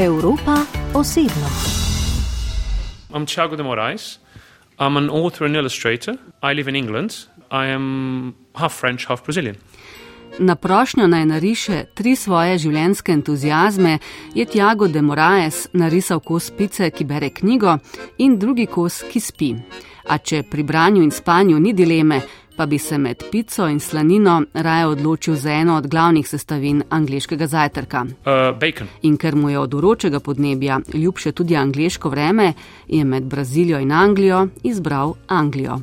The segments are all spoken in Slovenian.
Evropa osebno. I'm Thiago de Moraes. I'm an author and illustrator. I live in England. I am half French, half Brazilian. Na prošnjo naj nariše tri svoje življenjske entuzijazme, je Tiago de Moraes narisal kos pice, ki bere knjigo, in drugi kos, ki spi. A če pri branju in spanju ni dileme, pa bi se med pico in slanino raje odločil za eno od glavnih sestavin angliškega zajtrka. Uh, in ker mu je od uročega podnebja ljubše tudi angliško vreme, je med Brazilijo in Anglijo izbral Anglijo.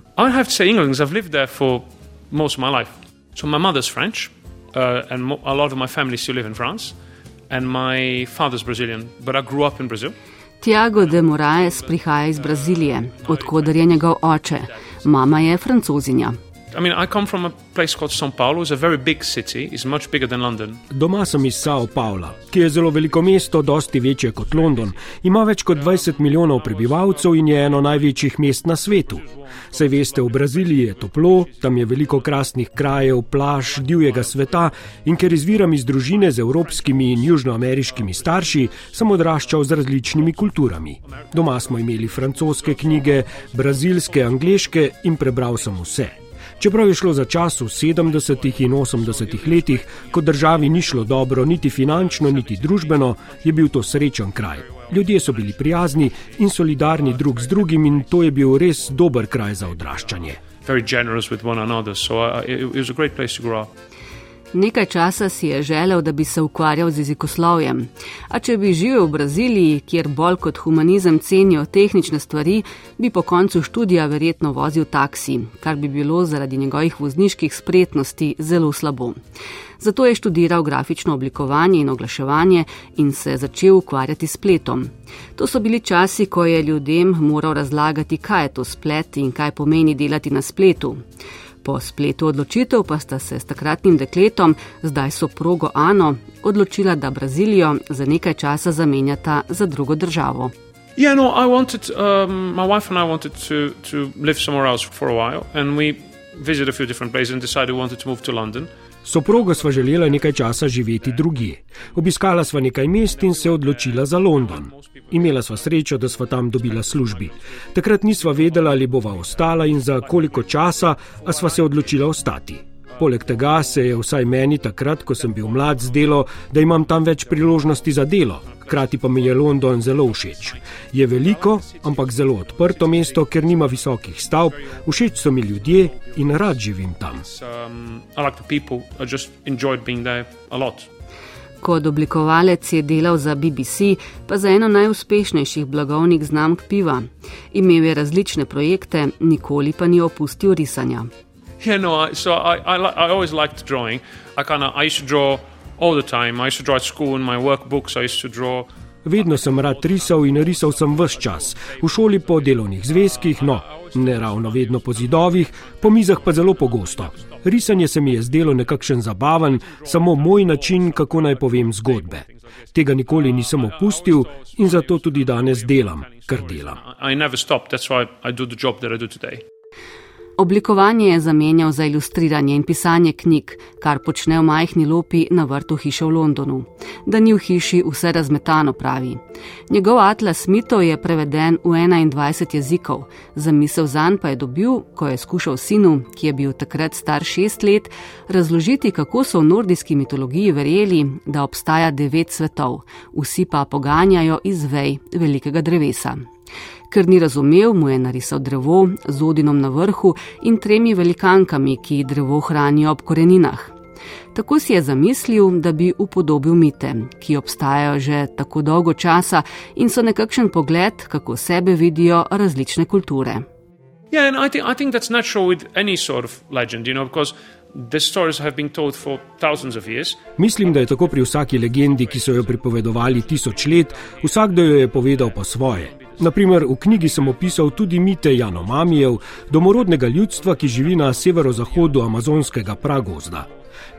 So my mother's French, uh, and a lot of my family still live in France, and my father's Brazilian, but I grew up in Brazil. Tiago de Moraes prihaja iz Brazilije, odkuder je njegov oče, mama je francozinja. I mean, I come from a place called São Paulo. It's a very big city. It's much bigger than London. Doma sem iz São Paula, ki je zelo veliko mesto, dosti večje kot London. Ima več kot 20 milijonov prebivalcev in je eno največjih mest na svetu. Saj veste, v Braziliji je toplo, tam je veliko krasnih krajev, plaž, divjega sveta in ker izviram iz družine z evropskimi in južnoameriškimi starši, sem odraščal z različnimi kulturami. Doma smo imeli francoske knjige, brazilske, angliške in prebral sem vse. Čeprav je šlo za čas v 70. in 80. letih, ko državi ni šlo dobro, niti finančno, niti družbeno, je bil to srečen kraj. Ljudje so bili prijazni in solidarni drug z drugim, in to je bil res dober kraj za odraščanje. Very generous with one another, so uh, it was a great place to grow up. Nekaj časa si je želel, da bi se ukvarjal z jezikoslovjem. A če bi živel v Braziliji, kjer bolj kot humanizem cenijo tehnične stvari, bi po koncu študija verjetno vozil taksi, kar bi bilo zaradi njegovih vozniških spretnosti zelo slabo. Zato je študiral grafično oblikovanje in oglaševanje in se začel ukvarjati s spletom. To so bili časi, ko je ljudem moral razlagati, kaj je to splet in kaj pomeni delati na spletu. Po spletu odločitev pa sta se s takratnim dekletom, zdaj soprogo Ano, odločila, da Brazilijo za nekaj časa zamenjata za drugo državo. Yeah, no, I wanted, um, my wife and I wanted to, to live somewhere else for a while, and we visited a few different places and decided we wanted to move to London. Soproga sva želela nekaj časa živeti drugje. Obiskala sva nekaj mest in se odločila za London. Imela sva srečo, da sva tam dobila službi. Takrat nisva vedela, ali bova ostala in za koliko časa, a sva se odločila ostati. Poleg tega se je vsaj meni takrat, ko sem bil mlad, zdelo, da imam tam več priložnosti za delo. Hkrati pa mi je London zelo všeč. Je veliko, ampak zelo odprto mesto, ker nima visokih stavb, všeč so mi ljudje in rad živim tam. Um, I like the people, I just enjoyed being there a lot. Kot oblikovalec je delal za BBC, pa za eno najuspešnejših blagovnih znamk piva. Imel je različne projekte, nikoli pa ni opustil risanja. Yeah, no, I, so I, I, li- I always liked drawing. I kind of, I used to draw all the time. I used to draw at school in my workbooks. I used to draw. Vedno sem rad risal in risal sem vse čas, v šoli po delovnih zvezkih, no, ne ravno vedno po zidovih, po mizah pa zelo pogosto. Risanje se mi je zdelo nekakšen zabaven, samo moj način, kako naj povem zgodbe. Tega nikoli nisem opustil in zato tudi danes delam, kar delam. Oblikovanje je zamenjal za ilustriranje in pisanje knjig, kar počne v majhni lopi na vrtu hiše v Londonu. Da ni v hiši vse razmetano, pravi. Njegov atlas mitov je preveden v 21 jezikov, zamisel zanj pa je dobil, ko je skušal sinu, ki je bil takrat star šest let, razložiti, kako so v nordijski mitologiji verjeli, da obstaja devet svetov, vsi pa poganjajo iz vej velikega drevesa. Ker ni razumel, mu je narisal drevo z odinom na vrhu in tremi velikankami, ki drevo hranijo ob koreninah. Tako si je zamislil, da bi upodobil mite, ki obstajajo že tako dolgo časa in so nekakšen pogled, kako sebe vidijo različne kulture. Yeah, and I think I think that's natural with any sort of legend, you know, because the stories have been told for thousands of years. Mislim, da je tako pri vsaki legendi, ki so jo pripovedovali tisoč let, vsakdo jo je povedal po svoje. Naprimer, v knjigi sem opisal tudi mite Janomamijev, domorodnega ljudstva, ki živi na severozahodu amazonskega pragozda.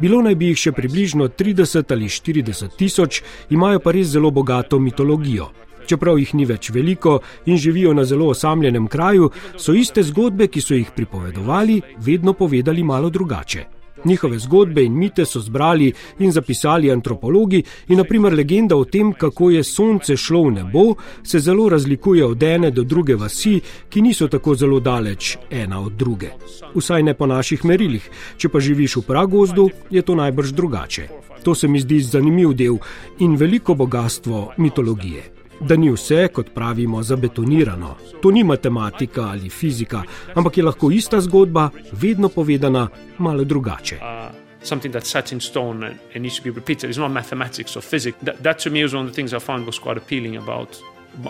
Bilo naj bi jih še približno 30 ali 40 tisoč, imajo pa res zelo bogato mitologijo. Čeprav jih ni več veliko in živijo na zelo osamljenem kraju, so iste zgodbe, ki so jih pripovedovali, vedno povedali malo drugače. Njihove zgodbe in mite so zbrali in zapisali antropologi in naprimer legenda o tem, kako je sonce šlo v nebo, se zelo razlikuje od ene do druge vasi, ki niso tako zelo daleč ena od druge. Vsaj ne po naših merilih. Če pa živiš v pragozdu, je to najbrž drugače. To se mi zdi zanimiv del in veliko bogatstvo mitologije da ni vse, kot pravimo, zabetonirano. To ni matematika ali fizika, ampak je lahko ista zgodba, vedno povedana malo drugače. Uh, something that's set in stone and, and needs to be repeated. It's not mathematics or physics. That, that to me is one of the things I found was quite appealing about,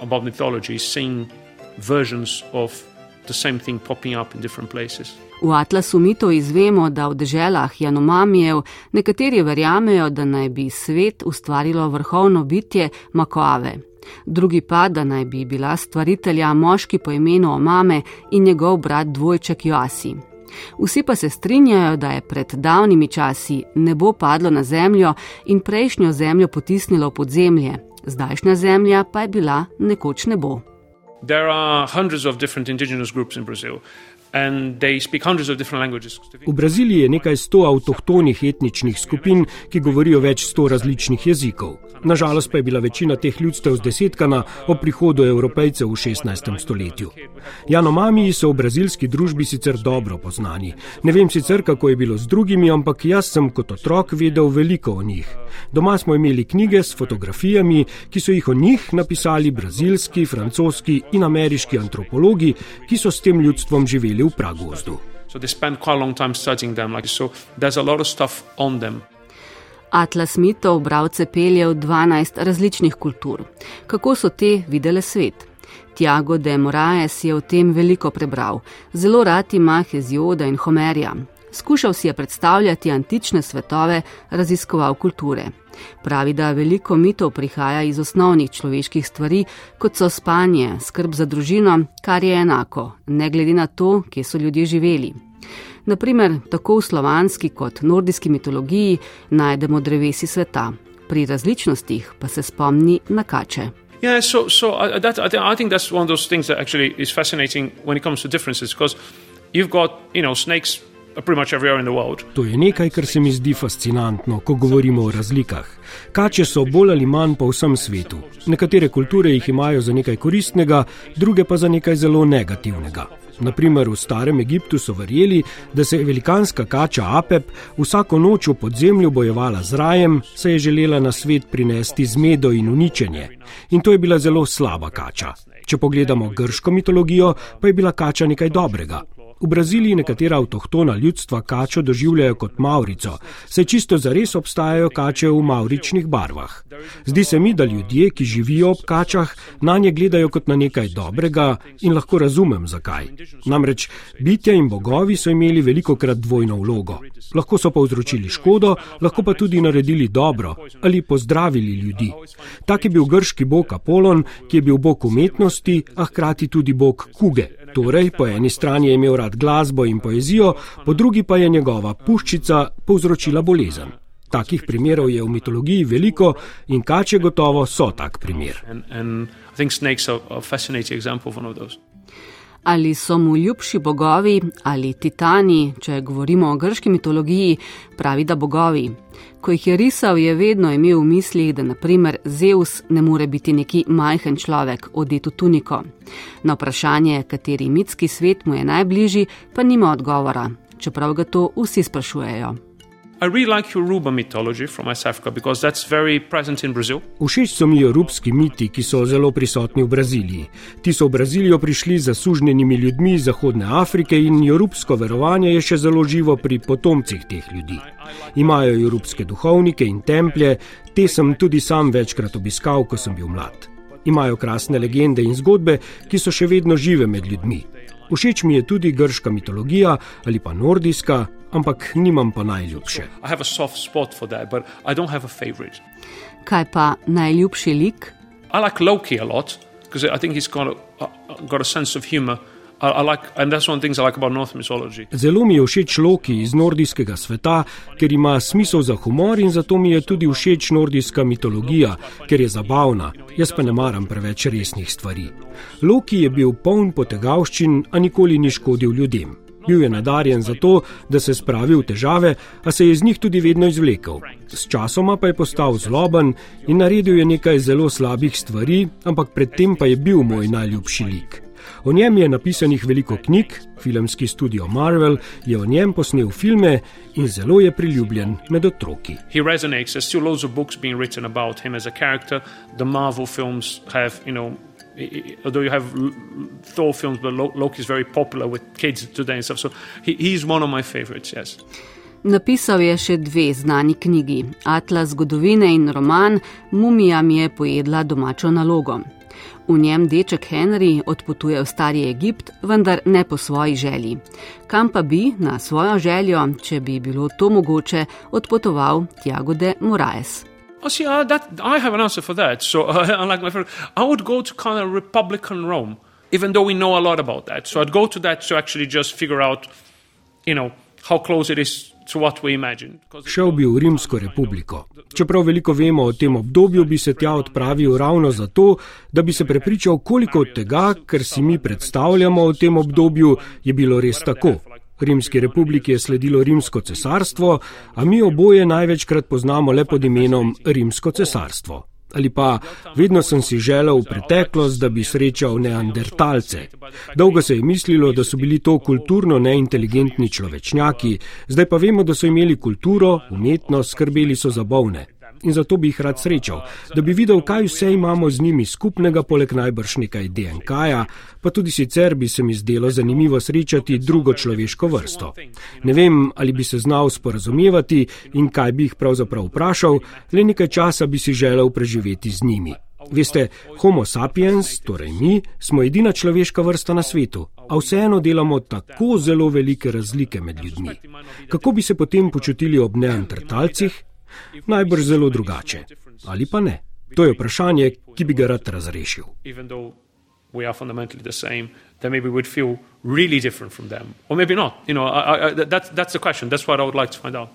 about mythology, seeing versions of the same thing popping up in different places. V Atlasu mitov izvemo, da v deželah Janomamijev nekateri verjamejo, da naj bi svet ustvarilo vrhovno bitje Makoave drugi pa, da naj bi bila stvaritelja moški po imenu Omame in njegov brat dvojček Joasi. Vsi pa se strinjajo, da je pred davnimi časi nebo padlo na zemljo in prejšnjo zemljo potisnilo pod zemlje, zdajšnja zemlja pa je bila nekoč nebo. There are hundreds of different indigenous groups in Brazil. V Braziliji je nekaj sto avtohtonih etničnih skupin, ki govorijo več sto različnih jezikov. Nažalost pa je bila večina teh ljudstev zdesetkana o prihodu evropejcev v 16. stoletju. Janomamiji so v brazilski družbi sicer dobro poznani. Ne vem sicer, kako je bilo z drugimi, ampak jaz sem kot otrok vedel veliko o njih. Doma smo imeli knjige s fotografijami, ki so jih o njih napisali brazilski, francoski in ameriški antropologi, ki so s tem ljudstvom živeli v pragozdu. So they spend quite a long time studying them, like so. There's a lot of stuff on them. Atlas mitov bralce pelje v 12 različnih kultur. Kako so te videle svet? Tiago de Moraes je o tem veliko prebral. Zelo rad ima Hezioda in Homerja. Skušal si je predstavljati antične svetove, raziskoval kulture. Pravi, da veliko mitov prihaja iz osnovnih človeških stvari, kot so spanje, skrb za družino, kar je enako, ne glede na to, kje so ljudje živeli. Naprimer, tako v slovanski kot nordijski mitologiji najdemo drevesi sveta, pri različnostih pa se spomni na kače. Yeah, so, so uh, that, I think that's one of those things that actually is fascinating when it comes to differences, because you've got, you know, snakes To je nekaj, kar se mi zdi fascinantno, ko govorimo o razlikah. Kače so bolj ali manj po vsem svetu. Nekatere kulture jih imajo za nekaj koristnega, druge pa za nekaj zelo negativnega. Naprimer, v starem Egiptu so verjeli, da se je velikanska kača Apep vsako noč v podzemlju bojevala z rajem, saj je želela na svet prinesti zmedo in uničenje. In to je bila zelo slaba kača. Če pogledamo grško mitologijo, pa je bila kača nekaj dobrega. V Braziliji nekatera avtohtona ljudstva kačo doživljajo kot Maurico, saj čisto zares obstajajo kače v mauričnih barvah. Zdi se mi, da ljudje, ki živijo ob kačah, na nje gledajo kot na nekaj dobrega in lahko razumem zakaj. Namreč bitja in bogovi so imeli veliko krat dvojno vlogo. Lahko so povzročili škodo, lahko pa tudi naredili dobro ali pozdravili ljudi. Tak je bil grški bog Apolon, ki je bil bog umetnosti, a hkrati tudi bog kuge. Torej, po eni strani je imel rad glasbo in poezijo, po drugi pa je njegova puščica povzročila bolezen. Takih primerov je v mitologiji veliko in kače gotovo so tak primer. And, and ali so mu ljubši bogovi ali titani, če govorimo o grški mitologiji, pravi da bogovi. Ko jih je risal, je vedno imel v mislih, da naprimer Zeus ne more biti neki majhen človek, odet v tuniko. Na vprašanje, kateri mitski svet mu je najbližji, pa nima odgovora, čeprav ga to vsi sprašujejo. Všeč so mi jorubski miti, ki so zelo prisotni v Braziliji. Ti so v Brazilijo prišli z zasužnjenimi ljudmi iz Zahodne Afrike in jorubsko verovanje je še zelo živo pri potomcih teh ljudi. Imajo jorubske duhovnike in templje, te sem tudi sam večkrat obiskal, ko sem bil mlad. Imajo krasne legende in zgodbe, ki so še vedno žive med ljudmi. Všeč mi je tudi grška mitologija ali pa nordijska, ampak nimam pa najljubše. Kaj pa najljubši lik? I like Loki a lot because I think he's got a, got a sense of humor. Zelo mi je všeč Loki iz nordijskega sveta, ker ima smisel za humor in zato mi je tudi všeč nordijska mitologija, ker je zabavna. Jaz pa ne maram preveč resnih stvari. Loki je bil poln potegavščin, a nikoli ni škodil ljudem. Bil je nadarjen za to, da se spravi v težave, a se je iz njih tudi vedno izvlekel. S časoma pa je postal zloben in naredil je nekaj zelo slabih stvari, ampak predtem pa je bil moj najljubši lik. O njem je napisanih veliko knjig, filmski studio Marvel je o njem posnel filme in zelo je priljubljen med otroki. He resonates, there's still loads of books being written about him as a character. The Marvel films have, you know, although you have Thor films, but Loki is very popular with kids today and stuff. So he, he's one of my favorites, yes. Napisal je še dve znani knjigi: Atlas zgodovine in roman Mumija mi je pojedla domačo nalogo. V njem deček Henry odpotuje v stari Egipt, vendar ne po svoji želji. Kam pa bi na svojo željo, če bi bilo to mogoče, odpotoval Tiago de Moraes? Oh, see, uh, that, I have an answer for that. So, uh, unlike my friend, I would go to kind of Republican Rome, even though we know a lot about that. So, I'd go to that to actually just figure out, you know, how close it is Šel bi v Rimsko republiko. Čeprav veliko vemo o tem obdobju, bi se tja odpravil ravno zato, da bi se prepričal, koliko od tega, kar si mi predstavljamo o tem obdobju, je bilo res tako. Rimski republiki je sledilo Rimsko cesarstvo, a mi oboje največkrat poznamo le pod imenom Rimsko cesarstvo. Ali pa vedno sem si želel v preteklost, da bi srečal neandertalce. Dolgo se je mislilo, da so bili to kulturno neinteligentni človečnjaki, zdaj pa vemo, da so imeli kulturo, umetnost, skrbeli so za bolne in zato bi jih rad srečal, da bi videl, kaj vse imamo z njimi skupnega, poleg najbrž nekaj DNK-ja, pa tudi sicer bi se mi zdelo zanimivo srečati drugo človeško vrsto. Ne vem, ali bi se znal sporazumevati in kaj bi jih pravzaprav vprašal, le nekaj časa bi si želel preživeti z njimi. Veste, Homo sapiens, torej mi, smo edina človeška vrsta na svetu, a vseeno delamo tako zelo velike razlike med ljudmi. Kako bi se potem počutili ob neandertalcih, Najbrž zelo drugače. Ali pa ne? To je vprašanje, ki bi ga rad razrešil. We are fundamentally the same, then maybe we'd feel really different from them. Or maybe not. You know, I, I, that's, that's the question. That's what I would like to find out.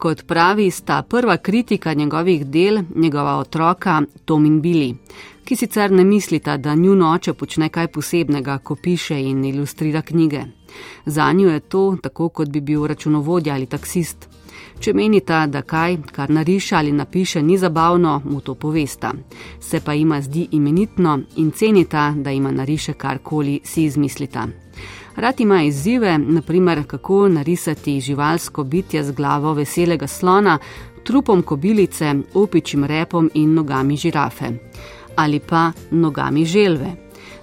Kot pravi, sta prva kritika njegovih del njegova otroka Tom in Billy, ki sicer ne mislita, da njun oče počne kaj posebnega, ko piše in ilustrira knjige. Za njo je to tako, kot bi bil računovodja ali taksist. Če menita, da kaj, kar nariše ali napiše, ni zabavno, mu to povesta. Se pa ima zdi imenitno in cenita, da ima nariše karkoli si izmislita. Rad ima izzive, naprimer, kako narisati živalsko bitje z glavo veselega slona, trupom kobilice, opičim repom in nogami žirafe. Ali pa nogami želve.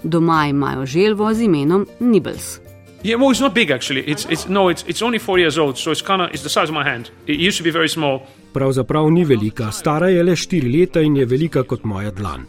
Doma imajo želvo z imenom Nibbles. Yeah, well, it's not big actually. It's, it's, no, it's, it's only four years old, so it's kind of it's the size of my hand. It used to be very small. Pravzaprav ni velika, stara je le štiri leta in je velika kot moja dlan.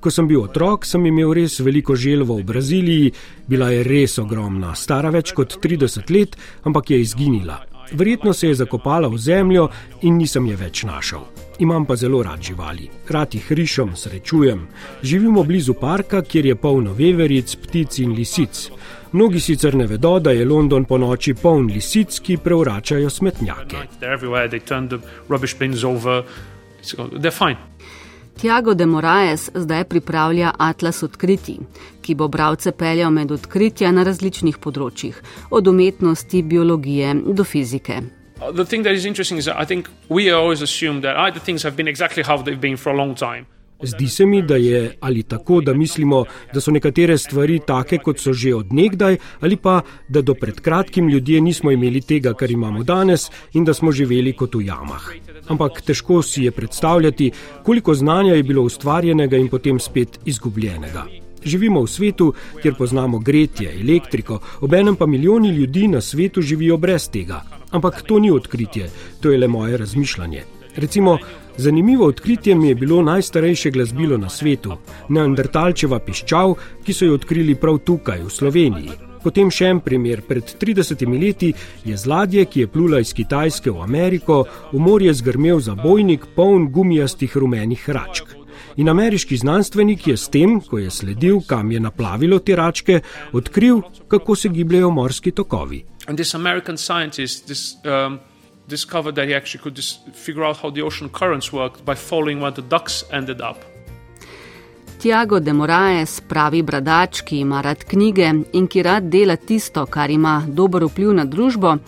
Ko sem bil otrok, sem imel res veliko želvo v Braziliji, bila je res ogromna, stara več kot 30 let, ampak je izginila. Verjetno se je zakopala v zemljo in nisem je več našel. Imam pa zelo rad živali, rad jih rišem, srečujem. Živimo blizu parka, kjer je polno veveric, ptic in lisic. Mnogi sicer ne vedo, da je London po noči poln lisic, ki prevračajo smetnjake. Tiago de Moraes zdaj pripravlja Atlas odkritij, ki bo bralce peljal med odkritja na različnih področjih, od umetnosti, biologije do fizike. The thing that is interesting is that I think we always assume that either things have been exactly how they've been for a long time. Zdi se mi, da je ali tako, da mislimo, da so nekatere stvari take, kot so že odnegdaj, ali pa da do pred kratkim ljudje nismo imeli tega, kar imamo danes in da smo živeli kot v jamah. Ampak težko si je predstavljati, koliko znanja je bilo ustvarjenega in potem spet izgubljenega. Živimo v svetu, kjer poznamo gretje, elektriko, obenem pa milijoni ljudi na svetu živijo brez tega. Ampak to ni odkritje, to je le moje razmišljanje. Recimo, Zanimivo odkritje mi je bilo najstarejše glasbilo na svetu, Neandertalčeva piščal, ki so jo odkrili prav tukaj, v Sloveniji. Potem še en primer. Pred 30 leti je z ladje, ki je plula iz Kitajske v Ameriko, v morje zgrmel zabojnik poln gumijastih rumenih račk. In ameriški znanstvenik je s tem, ko je sledil, kam je naplavilo te račke, odkril, kako se gibljajo morski tokovi. In ta ameriški znanstvenik, discovered that he actually could dis- figure out how the ocean currents worked by following where the ducks ended up. Tiago de Moraes, pravi bradač, ki ima rad knjige in ki rad dela tisto, kar ima dober vpliv na družbo,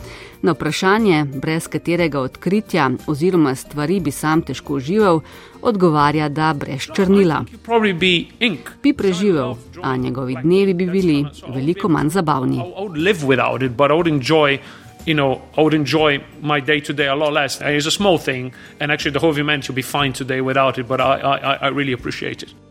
na vprašanje, brez katerega odkritja oziroma stvari bi sam težko užival, odgovarja, da brez črnila. Bi preživel, a njegovi dnevi bi bili veliko manj zabavni. You know, I would enjoy my day to day a lot less. And it's a small thing, and actually, the whole event will be fine today without it, but I, I, I really appreciate it.